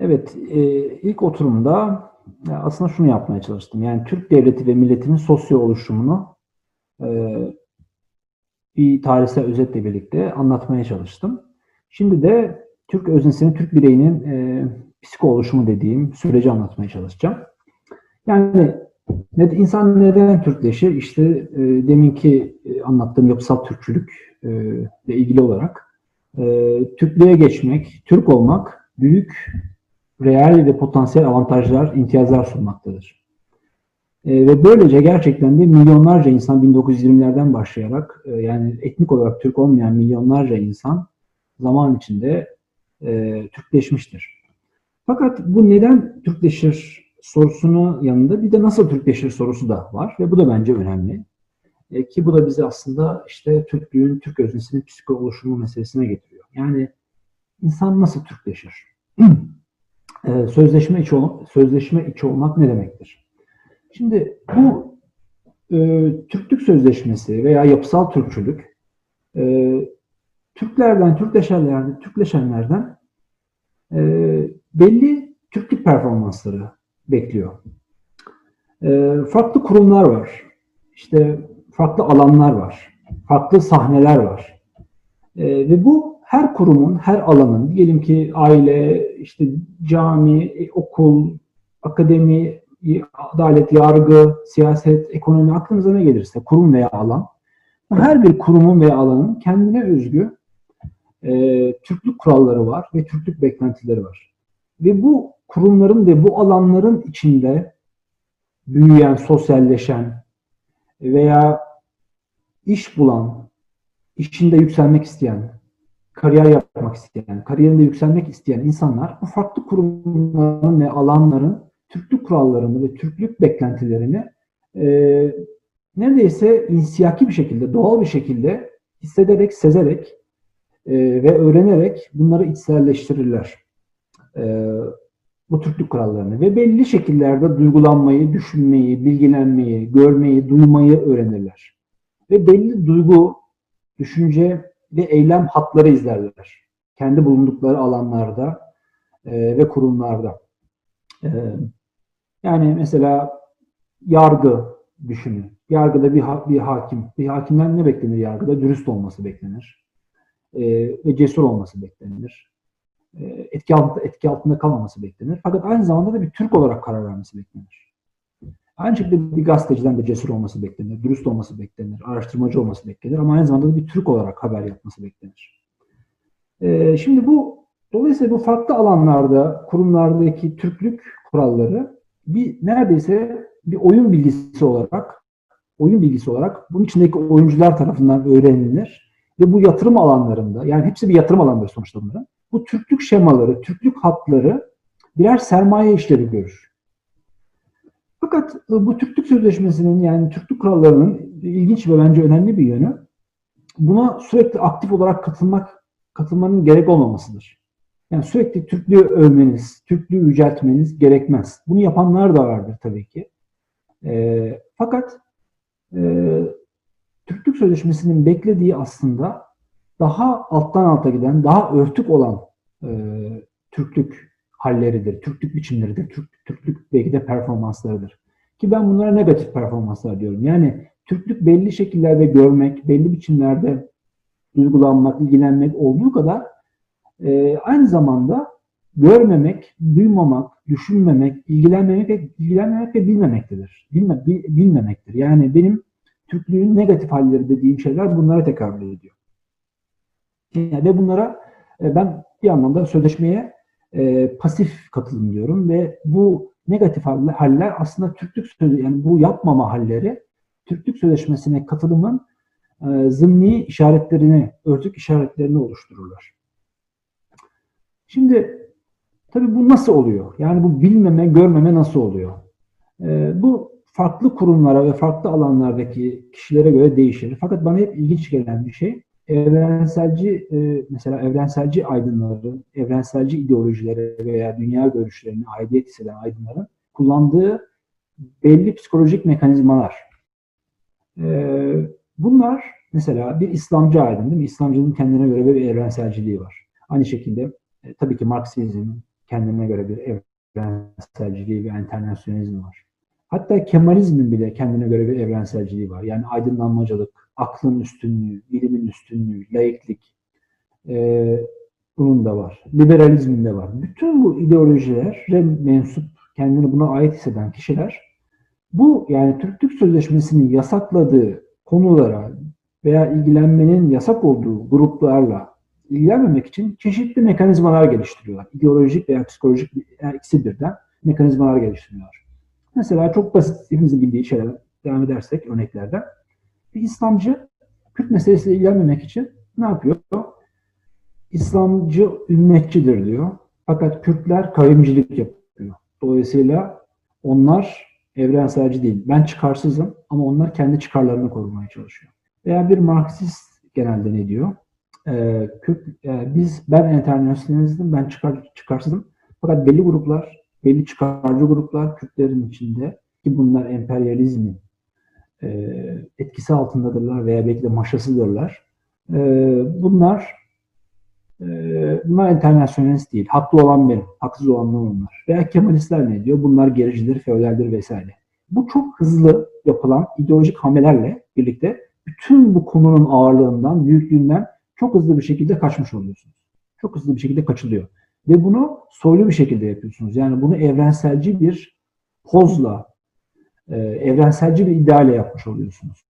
Evet, e, ilk oturumda e, aslında şunu yapmaya çalıştım. Yani Türk devleti ve milletinin sosyo oluşumunu e, bir tarihsel özetle birlikte anlatmaya çalıştım. Şimdi de Türk öznesinin, Türk bireyinin e, psiko oluşumu dediğim süreci anlatmaya çalışacağım. Yani insan neden Türkleşir? İşte e, deminki e, anlattığım yapısal Türkçülük e, ile ilgili olarak e, Türklüğe geçmek, Türk olmak büyük reel ve potansiyel avantajlar, imtiyazlar sunmaktadır. E, ve böylece gerçekten de milyonlarca insan 1920'lerden başlayarak e, yani etnik olarak Türk olmayan milyonlarca insan zaman içinde e, Türkleşmiştir. Fakat bu neden Türkleşir sorusunun yanında bir de nasıl Türkleşir sorusu da var ve bu da bence önemli. E, ki bu da bizi aslında işte Türklüğün, Türk öznesinin psiko oluşumu meselesine getiriyor. Yani insan nasıl Türkleşir? e, sözleşme içi, sözleşme içi olmak ne demektir? Şimdi bu e, Türklük Sözleşmesi veya yapısal Türkçülük e, Türklerden, Türkleşenlerden, Türkleşenlerden e, belli Türklük performansları bekliyor. E, farklı kurumlar var. İşte farklı alanlar var. Farklı sahneler var. E, ve bu her kurumun, her alanın, diyelim ki aile, işte cami, okul, akademi, adalet, yargı, siyaset, ekonomi aklınıza ne gelirse kurum veya alan her bir kurumun veya alanın kendine özgü e, Türklük kuralları var ve Türklük beklentileri var. Ve bu kurumların ve bu alanların içinde büyüyen, sosyalleşen veya iş bulan, işinde yükselmek isteyen, kariyer yapmak isteyen, kariyerinde yükselmek isteyen insanlar bu farklı kurumların ve alanların Türklük kurallarını ve Türklük beklentilerini e, neredeyse insiyaki bir şekilde, doğal bir şekilde hissederek, sezerek e, ve öğrenerek bunları içselleştirirler. E, bu Türklük kurallarını ve belli şekillerde duygulanmayı, düşünmeyi, bilgilenmeyi, görmeyi, duymayı öğrenirler. Ve belli duygu, düşünce ve eylem hatları izlerler. Kendi bulundukları alanlarda e, ve kurumlarda. E, yani mesela yargı düşünün. Yargıda bir, ha, bir hakim, bir hakimden ne beklenir yargıda? Dürüst olması beklenir. E, ve cesur olması beklenir. E, etki, altında, etki altında kalmaması beklenir. Fakat aynı zamanda da bir Türk olarak karar vermesi beklenir. Aynı şekilde bir gazeteciden de cesur olması beklenir, dürüst olması beklenir, araştırmacı olması beklenir ama aynı zamanda da bir Türk olarak haber yapması beklenir. Ee, şimdi bu dolayısıyla bu farklı alanlarda, kurumlardaki Türklük kuralları bir neredeyse bir oyun bilgisi olarak oyun bilgisi olarak bunun içindeki oyuncular tarafından öğrenilir ve bu yatırım alanlarında yani hepsi bir yatırım alanları sonuçta bunların. Bu Türklük şemaları, Türklük hatları birer sermaye işleri görür. Fakat e, bu Türklük Sözleşmesi'nin yani Türklük kurallarının ilginç ve bence önemli bir yönü buna sürekli aktif olarak katılmak katılmanın gerek olmamasıdır. Yani sürekli Türklüğü övmeniz, Türklüğü yüceltmeniz gerekmez. Bunu yapanlar da vardır tabii ki. E, fakat e, Türklük Sözleşmesi'nin beklediği aslında daha alttan alta giden, daha örtük olan e, Türklük halleridir, Türklük biçimleridir, Türk, Türklük belki de performanslarıdır. Ki ben bunlara negatif performanslar diyorum. Yani Türklük belli şekillerde görmek, belli biçimlerde duygulanmak, ilgilenmek olduğu kadar e, aynı zamanda görmemek, duymamak, düşünmemek, ilgilenmemek, ilgilenmemek ve bilmemektedir. Bilme, bil, bilmemektir. Yani benim Türklüğün negatif halleri dediğim şeyler bunlara tekabül ediyor. Yani ve bunlara e, ben bir anlamda sözleşmeye e, pasif katılım diyorum ve bu negatif haller aslında Türklük sözü yani bu yapmama halleri Türklük Sözleşmesi'ne katılımın e, zımni işaretlerini, örtük işaretlerini oluştururlar. Şimdi tabii bu nasıl oluyor? Yani bu bilmeme, görmeme nasıl oluyor? E, bu farklı kurumlara ve farklı alanlardaki kişilere göre değişir. Fakat bana hep ilginç gelen bir şey evrenselci e, mesela evrenselci aydınların, evrenselci ideolojilere veya dünya görüşlerine aidiyet hisseden aydınların kullandığı belli psikolojik mekanizmalar. E, bunlar mesela bir İslamcı aydın değil mi? İslamcının kendine göre bir evrenselciliği var. Aynı şekilde e, tabii ki Marksizm, kendine göre bir evrenselciliği ve internasyonalizmi var. Hatta Kemalizmin bile kendine göre bir evrenselciliği var. Yani aydınlanmacılık, aklın üstünlüğü, bilimin üstünlüğü, laiklik, e, bunun da var. Liberalizmin de var. Bütün bu ideolojilere mensup, kendini buna ait hisseden kişiler bu yani Türklük Sözleşmesi'nin yasakladığı konulara veya ilgilenmenin yasak olduğu gruplarla ilgilenmemek için çeşitli mekanizmalar geliştiriyorlar. İdeolojik veya psikolojik yani ikisi birden mekanizmalar geliştiriyorlar. Mesela çok basit hepimizin bildiği şeyler devam edersek örneklerden. Bir İslamcı Kürt meselesiyle ilgilenmemek için ne yapıyor? İslamcı ümmetçidir diyor. Fakat Kürtler kavimcilik yapıyor. Dolayısıyla onlar evrenselci değil. Ben çıkarsızım ama onlar kendi çıkarlarını korumaya çalışıyor. Veya bir Marksist genelde ne diyor? Ee, Kürt, e, biz ben internasyonalistim, ben çıkar, çıkarsızım. Fakat belli gruplar, belli çıkarcı gruplar Kürtlerin içinde ki bunlar emperyalizmin e, etkisi altındadırlar veya belki de maşasıdırlar. E, bunlar e, bunlar internasyonalist değil. Haklı olan benim, haksız olanlar onlar. Veya Kemalistler ne diyor? Bunlar gericidir, feodaldir vesaire. Bu çok hızlı yapılan ideolojik hamlelerle birlikte bütün bu konunun ağırlığından, büyüklüğünden çok hızlı bir şekilde kaçmış oluyorsunuz. Çok hızlı bir şekilde kaçılıyor. Ve bunu soylu bir şekilde yapıyorsunuz. Yani bunu evrenselci bir pozla, e, evrenselci bir ideale yapmış oluyorsunuz.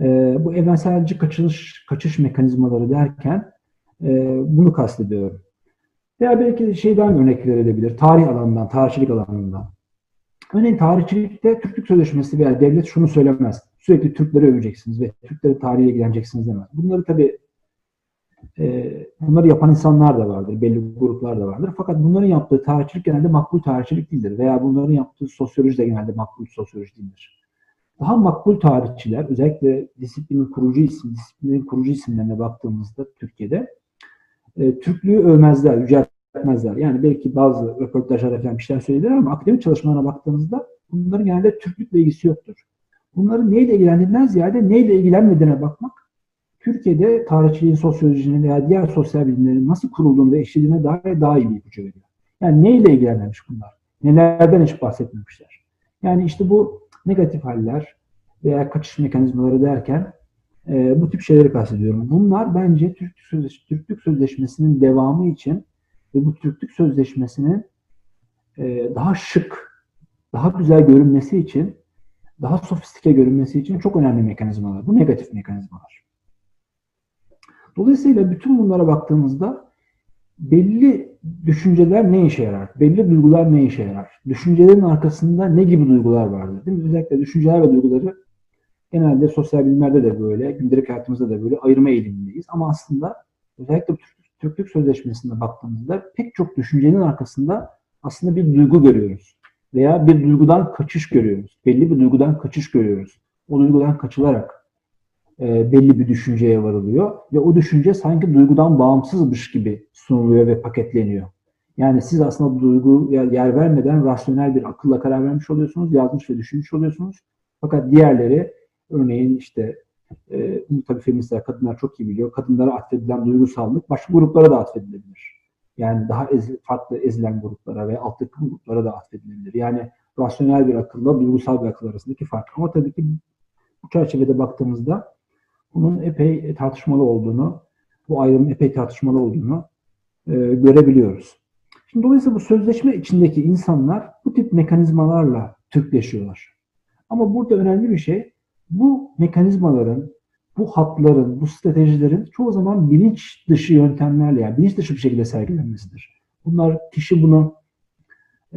E, bu evrenselci kaçış, kaçış mekanizmaları derken e, bunu kastediyorum. Veya belki şeyden örnek verilebilir. Tarih alanından, tarihçilik alanından. Örneğin tarihçilikte Türklük Sözleşmesi veya devlet şunu söylemez. Sürekli Türkleri öveceksiniz ve Türkleri tarihe ilgileneceksiniz demez. Bunları tabii e, bunları yapan insanlar da vardır, belli gruplar da vardır. Fakat bunların yaptığı tarihçilik genelde makbul tarihçilik değildir. Veya bunların yaptığı sosyoloji de genelde makbul sosyoloji değildir. Daha makbul tarihçiler, özellikle disiplinin kurucu isim, disiplinin kurucu isimlerine baktığımızda Türkiye'de e, Türklüğü övmezler, yüceltmezler. Yani belki bazı röportajlarda falan bir şeyler söylenir ama akademik çalışmalarına baktığımızda bunların genelde Türklükle ilgisi yoktur. Bunların neyle ilgilendiğinden ziyade neyle ilgilenmediğine bakmak Türkiye'de tarihçiliğin, sosyolojinin veya diğer sosyal bilimlerin nasıl kurulduğunu ve işlediğine dair daha iyi bir ipucu veriyor. Yani neyle ilgilenmemiş bunlar? Nelerden hiç bahsetmemişler? Yani işte bu negatif haller veya kaçış mekanizmaları derken e, bu tip şeyleri kastediyorum. Bunlar bence Türk Sözleş Türklük Sözleşmesi'nin devamı için ve bu Türklük Sözleşmesi'nin e, daha şık, daha güzel görünmesi için, daha sofistike görünmesi için çok önemli mekanizmalar. Bu negatif mekanizmalar. Dolayısıyla bütün bunlara baktığımızda belli düşünceler ne işe yarar? Belli duygular ne işe yarar? Düşüncelerin arkasında ne gibi duygular vardır? Değil mi? Özellikle düşünceler ve duyguları genelde sosyal bilimlerde de böyle, gündelik hayatımızda da böyle ayırma eğilimindeyiz. Ama aslında özellikle Türklük Sözleşmesi'ne baktığımızda pek çok düşüncenin arkasında aslında bir duygu görüyoruz. Veya bir duygudan kaçış görüyoruz. Belli bir duygudan kaçış görüyoruz. O duygudan kaçılarak e, belli bir düşünceye varılıyor ve o düşünce sanki duygudan bağımsızmış gibi sunuluyor ve paketleniyor. Yani siz aslında duygu yer vermeden rasyonel bir akılla karar vermiş oluyorsunuz, yazmış ve düşünmüş oluyorsunuz. Fakat diğerleri örneğin işte e, bunu tabii feministler, kadınlar çok iyi biliyor. Kadınlara atfedilen duygusallık başka gruplara da atfedilebilir. Yani daha ezil, farklı ezilen gruplara ve alttaki gruplara da atfedilebilir. Yani rasyonel bir akılla duygusal bir akıl arasındaki fark. Ama tabii ki bu çerçevede baktığımızda bunun epey tartışmalı olduğunu, bu ayrımın epey tartışmalı olduğunu e, görebiliyoruz. Şimdi dolayısıyla bu sözleşme içindeki insanlar bu tip mekanizmalarla Türkleşiyorlar. Ama burada önemli bir şey bu mekanizmaların, bu hatların, bu stratejilerin çoğu zaman bilinç dışı yöntemlerle yani bilinç dışı bir şekilde sergilenmesidir. Bunlar kişi bunu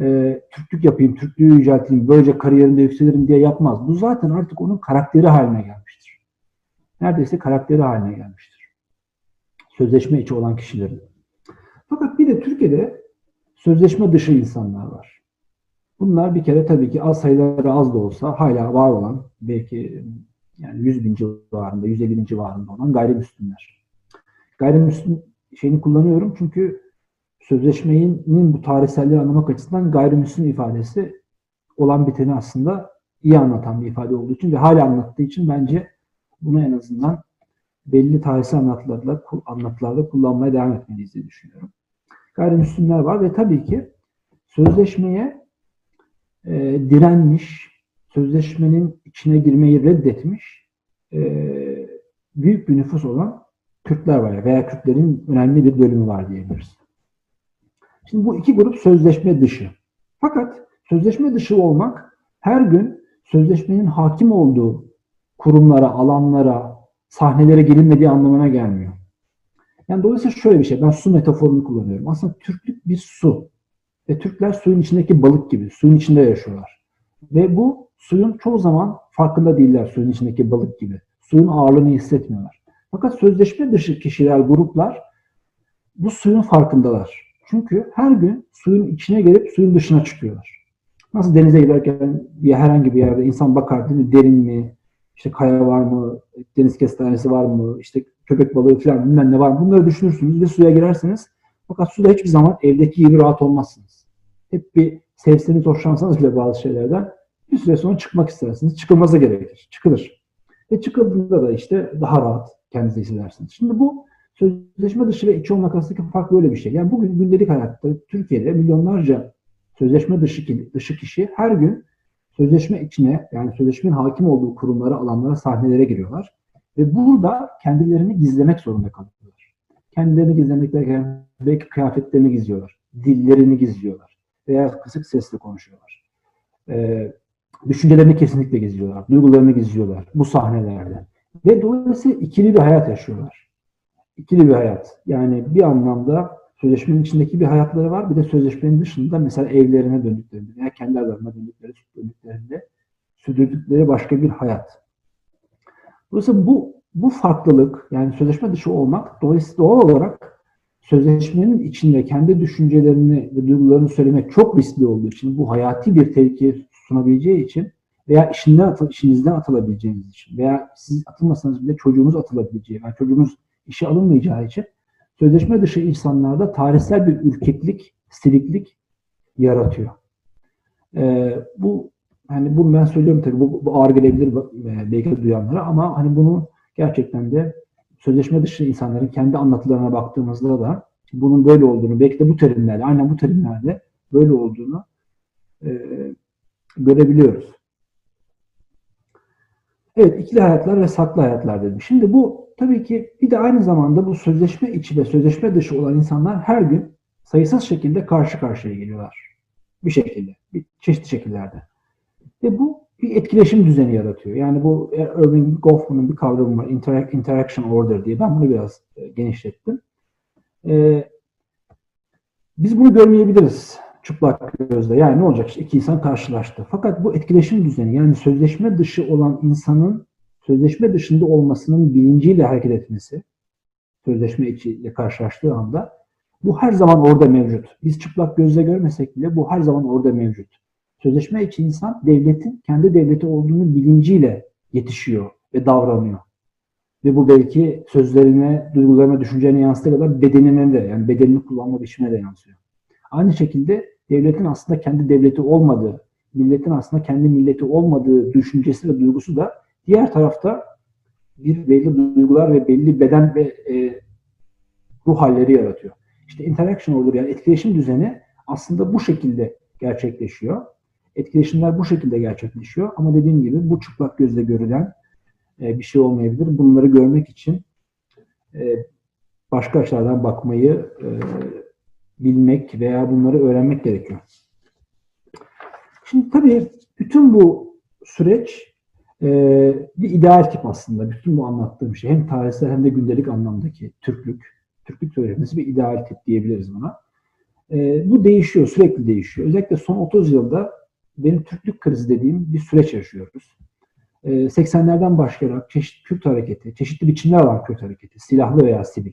e, Türklük yapayım, Türklüğü yücelteyim, böylece kariyerimde yükselirim diye yapmaz. Bu zaten artık onun karakteri haline gelmiştir. Neredeyse karakteri haline gelmiştir. Sözleşme içi olan kişilerin. Fakat bir de Türkiye'de sözleşme dışı insanlar var. Bunlar bir kere tabii ki az sayıları az da olsa hala var olan belki yani 100 bin civarında, 150 bin civarında olan gayrimüslimler. Gayrimüslim şeyini kullanıyorum çünkü sözleşmenin bu tarihselliği anlamak açısından gayrimüslim ifadesi olan biteni aslında iyi anlatan bir ifade olduğu için ve hala anlattığı için bence bunu en azından belli tarihsel anlatılarda, anlatılarda kullanmaya devam etmeliyiz diye düşünüyorum. gayrimüslimler var ve tabii ki sözleşmeye e, direnmiş, sözleşmenin içine girmeyi reddetmiş e, büyük bir nüfus olan Kürtler var veya Kürtlerin önemli bir bölümü var diyebiliriz. Şimdi bu iki grup sözleşme dışı. Fakat sözleşme dışı olmak her gün sözleşmenin hakim olduğu kurumlara, alanlara, sahnelere girilmediği anlamına gelmiyor. Yani dolayısıyla şöyle bir şey, ben su metaforunu kullanıyorum. Aslında Türklük bir su. Ve Türkler suyun içindeki balık gibi, suyun içinde yaşıyorlar. Ve bu suyun çoğu zaman farkında değiller suyun içindeki balık gibi. Suyun ağırlığını hissetmiyorlar. Fakat sözleşme dışı kişiler, gruplar bu suyun farkındalar. Çünkü her gün suyun içine gelip suyun dışına çıkıyorlar. Nasıl denize giderken bir herhangi bir yerde insan bakar değil mi? Derin mi? İşte kaya var mı? Deniz kestanesi var mı? İşte köpek balığı falan bilmem ne var mı? Bunları düşünürsünüz ve suya girerseniz fakat suda hiçbir zaman evdeki gibi rahat olmazsınız. Hep bir sevseniz, hoşlansanız bile bazı şeylerden bir süre sonra çıkmak istersiniz. Çıkılması gerekir. Çıkılır. Ve çıkıldığında da işte daha rahat kendinizi hissedersiniz. Şimdi bu sözleşme dışı ve içi olmak arasındaki fark böyle bir şey. Yani bugün gündelik hayatta Türkiye'de milyonlarca sözleşme dışı, dışı kişi her gün sözleşme içine yani sözleşmenin hakim olduğu kurumlara, alanlara, sahnelere giriyorlar. Ve burada kendilerini gizlemek zorunda kalıyorlar. Kendilerini gizlemek derken belki kıyafetlerini gizliyorlar, dillerini gizliyorlar veya kısık sesle konuşuyorlar. Ee, düşüncelerini kesinlikle gizliyorlar, duygularını gizliyorlar bu sahnelerde. Ve dolayısıyla ikili bir hayat yaşıyorlar. İkili bir hayat. Yani bir anlamda sözleşmenin içindeki bir hayatları var. Bir de sözleşmenin dışında mesela evlerine döndüklerinde veya kendi adalarına döndükleri, döndüklerinde sürdürdükleri başka bir hayat. Dolayısıyla bu bu farklılık yani sözleşme dışı olmak dolayısıyla doğal olarak sözleşmenin içinde kendi düşüncelerini ve duygularını söylemek çok riskli olduğu için bu hayati bir tehlike sunabileceği için veya işinden atıl, işinizden atılabileceğiniz için veya siz atılmasanız bile çocuğunuz atılabileceği yani çocuğunuz işe alınmayacağı için sözleşme dışı insanlarda tarihsel bir ürkeklik, siliklik yaratıyor. Ee, bu hani bunu ben söylüyorum tabii bu, bu ağır gelebilir e, belki duyanlara ama hani bunu gerçekten de sözleşme dışı insanların kendi anlatılarına baktığımızda da bunun böyle olduğunu belki de bu terimlerle aynen bu terimlerle böyle olduğunu e, görebiliyoruz. Evet ikili hayatlar ve saklı hayatlar dedim. Şimdi bu tabii ki bir de aynı zamanda bu sözleşme içi ve sözleşme dışı olan insanlar her gün sayısız şekilde karşı karşıya geliyorlar. Bir şekilde, bir çeşitli şekillerde. Ve bu bir etkileşim düzeni yaratıyor. Yani bu Irving Goffman'ın bir kavramı var, Interac Interaction Order diye. Ben bunu biraz e, genişlettim. Ee, biz bunu görmeyebiliriz çıplak gözle. Yani ne olacak işte iki insan karşılaştı. Fakat bu etkileşim düzeni yani sözleşme dışı olan insanın sözleşme dışında olmasının bilinciyle hareket etmesi, sözleşme içiyle karşılaştığı anda bu her zaman orada mevcut. Biz çıplak gözle görmesek bile bu her zaman orada mevcut. Sözleşme içi insan devletin kendi devleti olduğunu bilinciyle yetişiyor ve davranıyor. Ve bu belki sözlerine, duygularına, düşüncelerine yansıdığı kadar bedenine de yani bedenini kullanma biçimine de yansıyor. Aynı şekilde devletin aslında kendi devleti olmadığı, milletin aslında kendi milleti olmadığı düşüncesi ve duygusu da diğer tarafta bir belli duygular ve belli beden ve e, ruh halleri yaratıyor. İşte interaction olur yani etkileşim düzeni aslında bu şekilde gerçekleşiyor. Etkileşimler bu şekilde gerçekleşiyor ama dediğim gibi bu çıplak gözle görülen e, bir şey olmayabilir. Bunları görmek için e, başka açılardan bakmayı e, bilmek veya bunları öğrenmek gerekiyor. Şimdi tabii bütün bu süreç e, bir ideal tip aslında. Bütün bu anlattığım şey hem tarihsel hem de gündelik anlamdaki Türklük, Türklük söylemesi bir ideal tip diyebiliriz buna. E, bu değişiyor, sürekli değişiyor. Özellikle son 30 yılda benim Türklük krizi dediğim bir süreç yaşıyoruz. 80'lerden başlayarak çeşitli Kürt hareketi, çeşitli biçimler alan Kürt hareketi, silahlı veya sivil,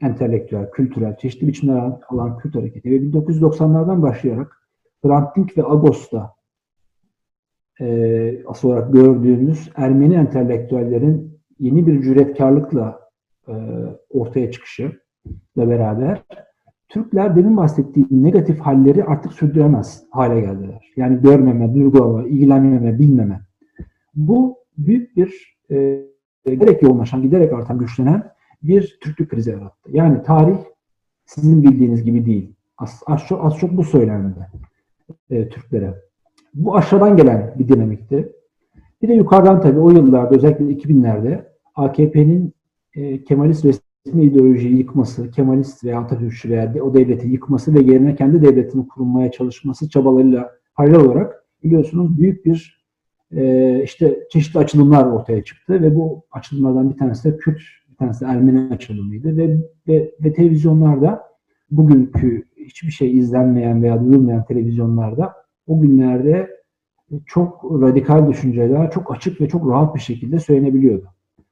entelektüel, kültürel, çeşitli biçimler alan Kürt hareketi ve 1990'lardan başlayarak Hrant Dink ve Agos'ta e, asıl olarak gördüğümüz Ermeni entelektüellerin yeni bir cüretkarlıkla e, ortaya çıkışı ile beraber Türkler demin bahsettiğim negatif halleri artık sürdüremez hale geldiler. Yani görmeme, duygulama, ilgilenmeme, bilmeme. Bu büyük bir e, giderek yoğunlaşan, giderek artan, güçlenen bir Türklük krizi yarattı. Yani tarih sizin bildiğiniz gibi değil. Az, az, çok, az çok bu söylendi e, Türklere. Bu aşağıdan gelen bir dinamikti. Bir de yukarıdan tabii o yıllarda özellikle 2000'lerde AKP'nin e, Kemalist resmi ideolojiyi yıkması, Kemalist veya Atatürkçü veya o devleti yıkması ve yerine kendi devletini kurmaya çalışması çabalarıyla paralel olarak biliyorsunuz büyük bir e, işte çeşitli açılımlar ortaya çıktı ve bu açılımlardan bir tanesi de Kürt, bir tanesi de Ermeni açılımıydı ve, ve, ve televizyonlarda bugünkü hiçbir şey izlenmeyen veya duyulmayan televizyonlarda o günlerde çok radikal düşünceler çok açık ve çok rahat bir şekilde söylenebiliyordu.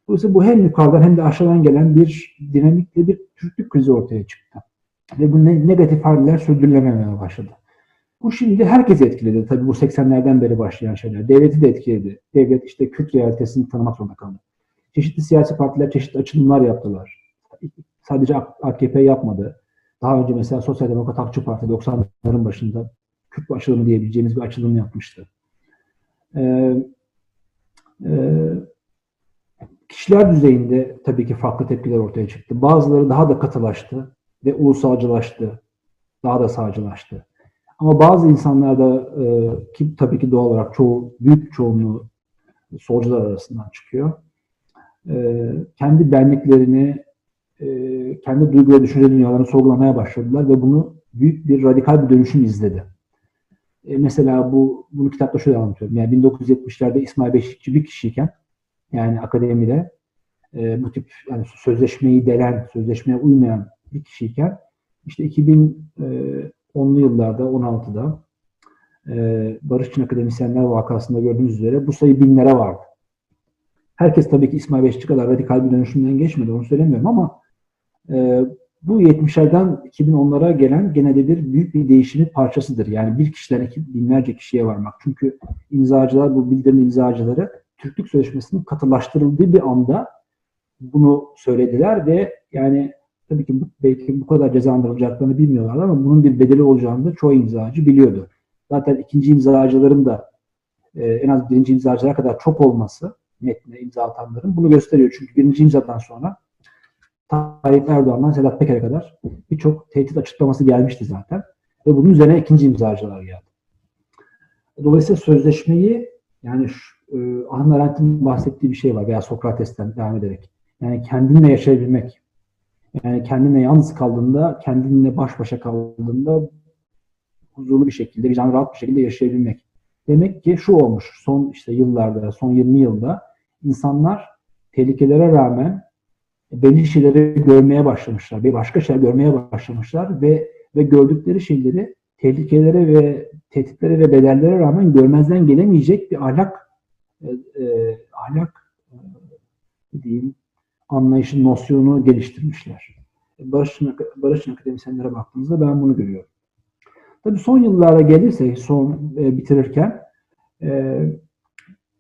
Dolayısıyla bu hem yukarıdan hem de aşağıdan gelen bir dinamikle bir Türklük krizi ortaya çıktı. Ve bu negatif haller sürdürülememeye başladı. Bu şimdi herkes etkiledi. Tabii bu 80'lerden beri başlayan şeyler. Devleti de etkiledi. Devlet işte Kürt realitesini tanımak zorunda kaldı. Çeşitli siyasi partiler çeşitli açılımlar yaptılar. Sadece AKP yapmadı. Daha önce mesela Sosyal Demokrat Akçı Parti 90'ların başında Kürt açılımı diyebileceğimiz bir açılım yapmıştı. Ee, e, kişiler düzeyinde tabii ki farklı tepkiler ortaya çıktı. Bazıları daha da katılaştı ve ulusalcılaştı. Daha da sağcılaştı. Ama bazı insanlar da e, ki tabii ki doğal olarak çoğu, büyük çoğunluğu solcular arasından çıkıyor. E, kendi benliklerini, e, kendi duygu ve düşünce dünyalarını sorgulamaya başladılar ve bunu büyük bir radikal bir dönüşüm izledi. E, mesela bu bunu kitapta şöyle anlatıyorum. Yani 1970'lerde İsmail Beşikçi bir kişiyken yani akademide e, bu tip yani sözleşmeyi delen, sözleşmeye uymayan bir kişiyken işte 2010'lu yıllarda 16'da e, Barış için Akademisyenler vakasında gördüğünüz üzere bu sayı binlere vardı. Herkes tabii ki İsmail Beşikçi kadar radikal bir dönüşümden geçmedi onu söylemiyorum ama e, bu 70'lerden 2010'lara gelen genelde bir büyük bir değişimin parçasıdır. Yani bir kişiden iki binlerce kişiye varmak. Çünkü imzacılar, bu bildirim imzacıları Türklük Sözleşmesi'nin katılaştırıldığı bir anda bunu söylediler ve yani tabii ki bu, belki bu kadar cezalandırılacaklarını bilmiyorlardı ama bunun bir bedeli olacağını da çoğu imzacı biliyordu. Zaten ikinci imzacıların da e, en az birinci imzacılara kadar çok olması metne imza atanların bunu gösteriyor. Çünkü birinci imzadan sonra Tayyip Erdoğan'dan Sedat Peker'e kadar birçok tehdit açıklaması gelmişti zaten. Ve bunun üzerine ikinci imzacılar geldi. Dolayısıyla sözleşmeyi yani e, Ahmet Arendt'in bahsettiği bir şey var veya Sokrates'ten devam ederek. Yani kendinle yaşayabilmek. Yani kendinle yalnız kaldığında, kendinle baş başa kaldığında huzurlu bir şekilde, vicdan rahat bir şekilde yaşayabilmek. Demek ki şu olmuş son işte yıllarda, son 20 yılda insanlar tehlikelere rağmen belli şeyleri görmeye başlamışlar. Bir başka şeyler görmeye başlamışlar ve ve gördükleri şeyleri tehlikelere ve tehditlere ve bedellere rağmen görmezden gelemeyecek bir ahlak e, e, ahlak e, diyeyim anlayışın nosyonu geliştirmişler. Barış'ın Barış'ın akademisyenlere baktığımızda ben bunu görüyorum. Tabii son yıllara gelirse son e, bitirirken e,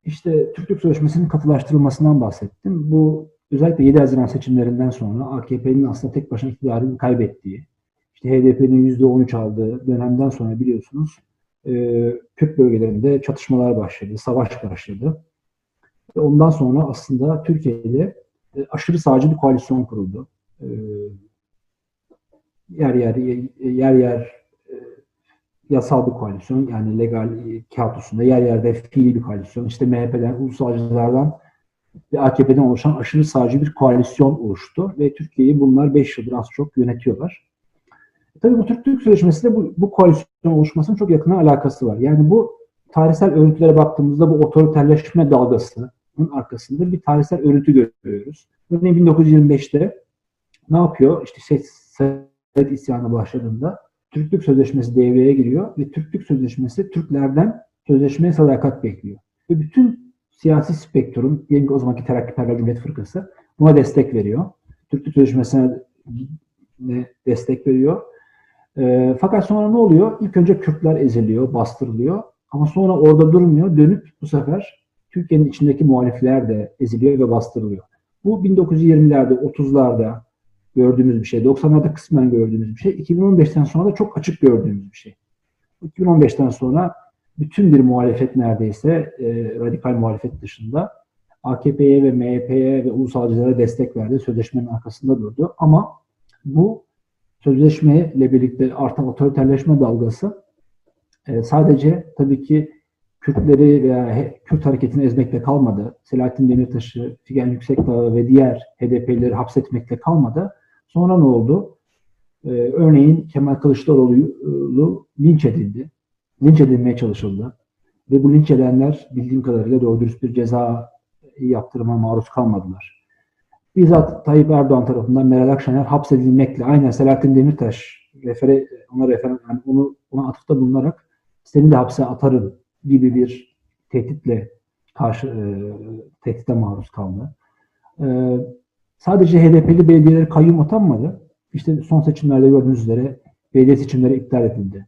işte Türklük Sözleşmesi'nin katılaştırılmasından bahsettim. Bu özellikle 7 Haziran seçimlerinden sonra AKP'nin aslında tek başına iktidarını kaybettiği, işte HDP'nin %13 aldığı dönemden sonra biliyorsunuz e, Kürt bölgelerinde çatışmalar başladı, savaş başladı. Ve ondan sonra aslında Türkiye'de e, aşırı sağcı bir koalisyon kuruldu. E, yer yer yer yer e, yasal bir koalisyon yani legal e, kağıt üstünde yer yerde fiili bir koalisyon. İşte MHP'den, ulusalcılardan ve AKP'den oluşan aşırı sağcı bir koalisyon oluştu ve Türkiye'yi bunlar 5 yıldır az çok yönetiyorlar. Tabii bu Türk-Türk Sözleşmesi'yle bu, bu koalisyon oluşmasının çok yakın alakası var. Yani bu tarihsel örüntülere baktığımızda bu otoriterleşme dalgasının arkasında bir tarihsel örüntü görüyoruz. Örneğin 1925'te ne yapıyor? İşte Sovyet isyanı başladığında Türklük Sözleşmesi devreye giriyor ve Türklük Sözleşmesi Türklerden sözleşmeye sadakat bekliyor. Ve bütün siyasi spektrum, diyelim ki o zamanki Terakkiperver Cumhuriyet Fırkası buna destek veriyor. Türklük Sözleşmesi'ne destek veriyor. E, fakat sonra ne oluyor? İlk önce Kürtler eziliyor, bastırılıyor. Ama sonra orada durmuyor. Dönüp bu sefer Türkiye'nin içindeki muhalifler de eziliyor ve bastırılıyor. Bu 1920'lerde, 30'larda gördüğümüz bir şey. 90'larda kısmen gördüğümüz bir şey. 2015'ten sonra da çok açık gördüğümüz bir şey. 2015'ten sonra bütün bir muhalefet neredeyse e, radikal muhalefet dışında AKP'ye ve MHP'ye ve ulusalcılara destek verdi. Sözleşmenin arkasında durdu. Ama bu sözleşmeyle birlikte artan otoriterleşme dalgası e, sadece tabii ki Kürtleri veya Kürt hareketini ezmekle kalmadı. Selahattin Demirtaş'ı, Figen Yüksekdağ'ı ve diğer HDP'lileri hapsetmekle kalmadı. Sonra ne oldu? Ee, örneğin Kemal Kılıçdaroğlu linç edildi. Linç edilmeye çalışıldı. Ve bu linç edenler bildiğim kadarıyla doğru dürüst bir ceza yaptırıma maruz kalmadılar. Bizzat Tayyip Erdoğan tarafından Meral Akşener hapsedilmekle aynen Selahattin Demirtaş refere, ona refer, yani onu, ona atıfta bulunarak seni de hapse atarım gibi bir tehditle karşı e, tehdite maruz kaldı. E, sadece HDP'li belediyeler kayyum atanmadı. İşte son seçimlerde gördüğünüz üzere belediye seçimleri iptal edildi.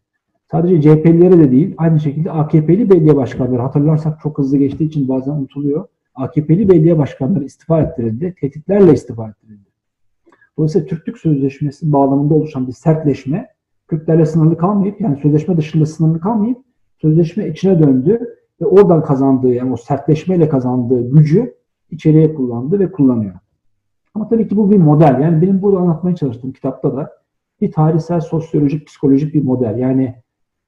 Sadece CHP'lilere de değil, aynı şekilde AKP'li belediye başkanları hatırlarsak çok hızlı geçtiği için bazen unutuluyor. AKP'li belediye başkanları istifa ettirildi, tehditlerle istifa ettirildi. Dolayısıyla Türklük Sözleşmesi bağlamında oluşan bir sertleşme, Kürtlerle sınırlı kalmayıp, yani sözleşme dışında sınırlı kalmayıp, sözleşme içine döndü ve oradan kazandığı, yani o sertleşmeyle kazandığı gücü içeriye kullandı ve kullanıyor. Ama tabii ki bu bir model. Yani benim burada anlatmaya çalıştığım kitapta da bir tarihsel, sosyolojik, psikolojik bir model. Yani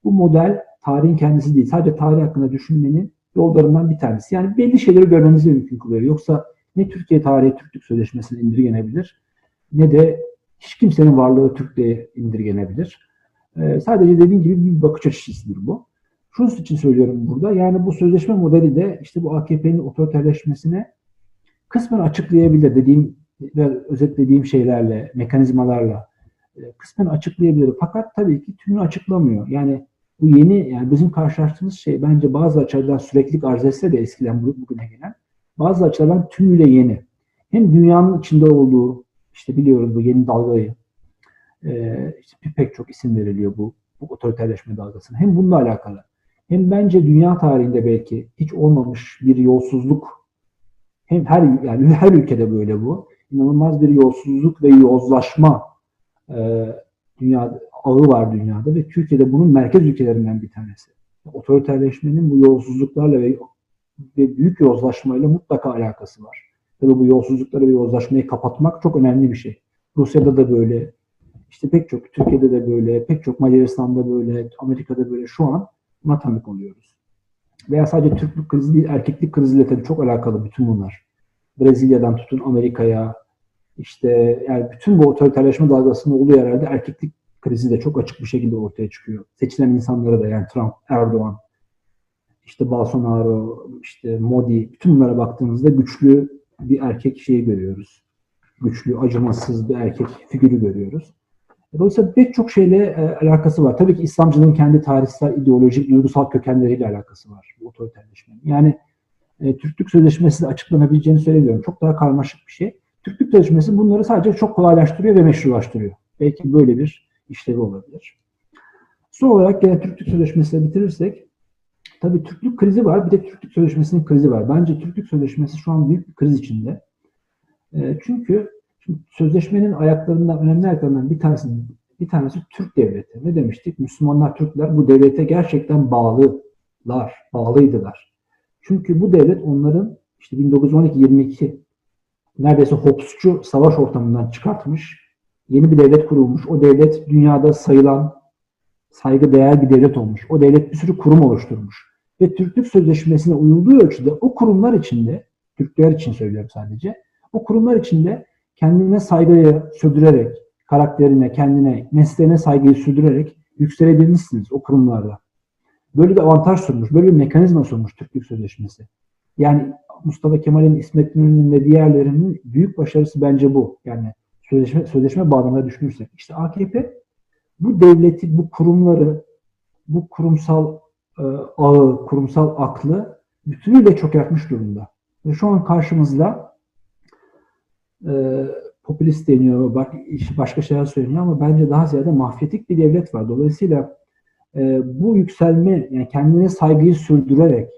bu model tarihin kendisi değil. Sadece tarih hakkında düşünmenin yollarından bir tanesi. Yani belli şeyleri görmemizi mümkün kılıyor. Yoksa ne Türkiye tarihi Türklük Sözleşmesi'ne indirgenebilir ne de hiç kimsenin varlığı Türklüğe indirgenebilir. Ee, sadece dediğim gibi bir bakış açısıdır bu. Şunun için söylüyorum burada. Yani bu sözleşme modeli de işte bu AKP'nin otoriterleşmesine kısmen açıklayabilir dediğim ve özetlediğim şeylerle, mekanizmalarla e, kısmen açıklayabilir. Fakat tabii ki tümünü açıklamıyor. Yani bu yeni, yani bizim karşılaştığımız şey bence bazı açılardan sürekli arz etse de eskiden bugüne gelen, bazı açılardan tümüyle yeni. Hem dünyanın içinde olduğu, işte biliyoruz bu yeni dalgayı, e, işte pek çok isim veriliyor bu, bu otoriterleşme dalgasına. Hem bununla alakalı, hem bence dünya tarihinde belki hiç olmamış bir yolsuzluk, hem her yani her ülkede böyle bu inanılmaz bir yolsuzluk ve yozlaşma e, dünya ağı var dünyada ve Türkiye'de bunun merkez ülkelerinden bir tanesi. Otoriterleşmenin bu yolsuzluklarla ve, ve büyük yozlaşmayla mutlaka alakası var. Tabii bu yolsuzlukları ve yozlaşmayı kapatmak çok önemli bir şey. Rusya'da da böyle, işte pek çok, Türkiye'de de böyle, pek çok Macaristan'da böyle, Amerika'da böyle şu an buna tanık oluyoruz. Veya sadece Türklük krizi değil, erkeklik kriziyle tabii çok alakalı bütün bunlar. Brezilya'dan tutun Amerika'ya, işte yani bütün bu otoriterleşme dalgasında olduğu yerlerde erkeklik krizi de çok açık bir şekilde ortaya çıkıyor. Seçilen insanlara da yani Trump, Erdoğan, işte Bolsonaro, işte Modi, bütün bunlara baktığımızda güçlü bir erkek şeyi görüyoruz. Güçlü, acımasız bir erkek figürü görüyoruz. Dolayısıyla pek çok şeyle e, alakası var. Tabii ki İslamcılığın kendi tarihsel, ideolojik, duygusal kökenleriyle alakası var bu otoriterleşmenin. Yani e, Türklük Sözleşmesi de açıklanabileceğini söylemiyorum. Çok daha karmaşık bir şey. Türklük Sözleşmesi bunları sadece çok kolaylaştırıyor ve meşrulaştırıyor. Belki böyle bir işlevi olabilir. Son olarak gene Türklük Sözleşmesi'yle bitirirsek, tabii Türklük krizi var, bir de Türklük Sözleşmesi'nin krizi var. Bence Türklük Sözleşmesi şu an büyük bir kriz içinde. E, çünkü sözleşmenin ayaklarından, önemli ayaklarından bir tanesi, bir tanesi Türk devleti. Ne demiştik? Müslümanlar, Türkler bu devlete gerçekten bağlılar, bağlıydılar. Çünkü bu devlet onların işte 1912-22 neredeyse Hobbesçu savaş ortamından çıkartmış. Yeni bir devlet kurulmuş. O devlet dünyada sayılan saygı değer bir devlet olmuş. O devlet bir sürü kurum oluşturmuş. Ve Türklük Sözleşmesi'ne uyulduğu ölçüde o kurumlar içinde, Türkler için söylüyorum sadece, o kurumlar içinde kendine saygıyı sürdürerek, karakterine, kendine, mesleğine saygıyı sürdürerek yükselebilmişsiniz o kurumlarda. Böyle bir avantaj sunmuş, böyle bir mekanizma sunmuş Türklük Sözleşmesi. Yani Mustafa Kemal'in, İsmet İnönü'nün ve diğerlerinin büyük başarısı bence bu. Yani sözleşme, sözleşme bağlamında düşünürsek. İşte AKP bu devleti, bu kurumları, bu kurumsal e, ağı, kurumsal aklı bütünüyle çökertmiş durumda. Ve şu an karşımızda e, popülist deniyor, bak, başka şeyler söyleniyor ama bence daha ziyade mafyatik bir devlet var. Dolayısıyla e, bu yükselme, yani kendine saygıyı sürdürerek,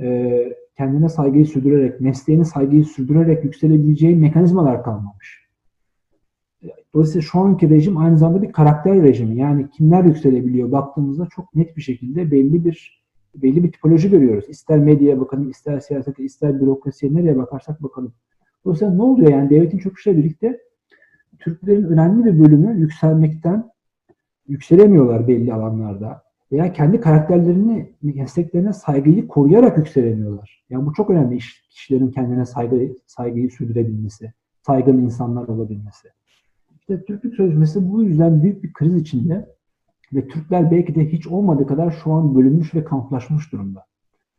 e, kendine saygıyı sürdürerek, mesleğine saygıyı sürdürerek yükselebileceği mekanizmalar kalmamış. Dolayısıyla şu anki rejim aynı zamanda bir karakter rejimi. Yani kimler yükselebiliyor baktığımızda çok net bir şekilde belli bir belli bir tipoloji görüyoruz. İster medyaya bakalım, ister siyasete, ister bürokrasiye nereye bakarsak bakalım. Dolayısıyla ne oluyor yani devletin çöküşüyle birlikte Türklerin önemli bir bölümü yükselmekten yükselemiyorlar belli alanlarda veya kendi karakterlerini, mesleklerine saygıyı koruyarak yükselemiyorlar. Yani bu çok önemli iş, kişilerin kendine saygı, saygıyı sürdürebilmesi, saygın insanlar olabilmesi. İşte Türklük Sözleşmesi bu yüzden büyük bir kriz içinde ve Türkler belki de hiç olmadığı kadar şu an bölünmüş ve kamplaşmış durumda.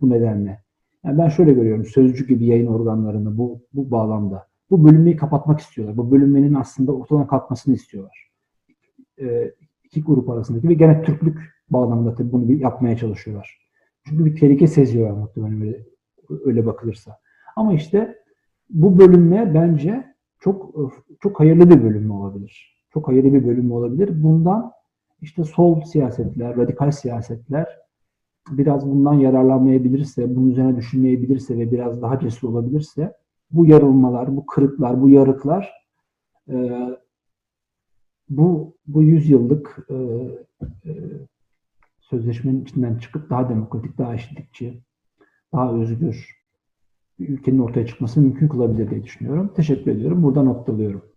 Bu nedenle. Yani ben şöyle görüyorum sözcü gibi yayın organlarını bu, bu bağlamda. Bu bölünmeyi kapatmak istiyorlar. Bu bölünmenin aslında ortadan kalkmasını istiyorlar. Ee, iki grup arasındaki ve gene Türklük bağlamında tabii bunu yapmaya çalışıyorlar. Çünkü bir tehlike seziyorlar muhtemelen öyle, öyle bakılırsa. Ama işte bu bölünme bence çok çok hayırlı bir bölünme olabilir. Çok hayırlı bir bölünme olabilir. Bundan işte sol siyasetler, radikal siyasetler biraz bundan yararlanmayabilirse, bunun üzerine düşünmeyebilirse ve biraz daha cesur olabilirse bu yarılmalar, bu kırıklar, bu yarıklar e, bu bu yüzyıllık e, e, sözleşmenin içinden çıkıp daha demokratik, daha eşitlikçi, daha özgür ülkenin ortaya çıkmasını mümkün kılabilir diye düşünüyorum. Teşekkür ediyorum. Burada noktalıyorum.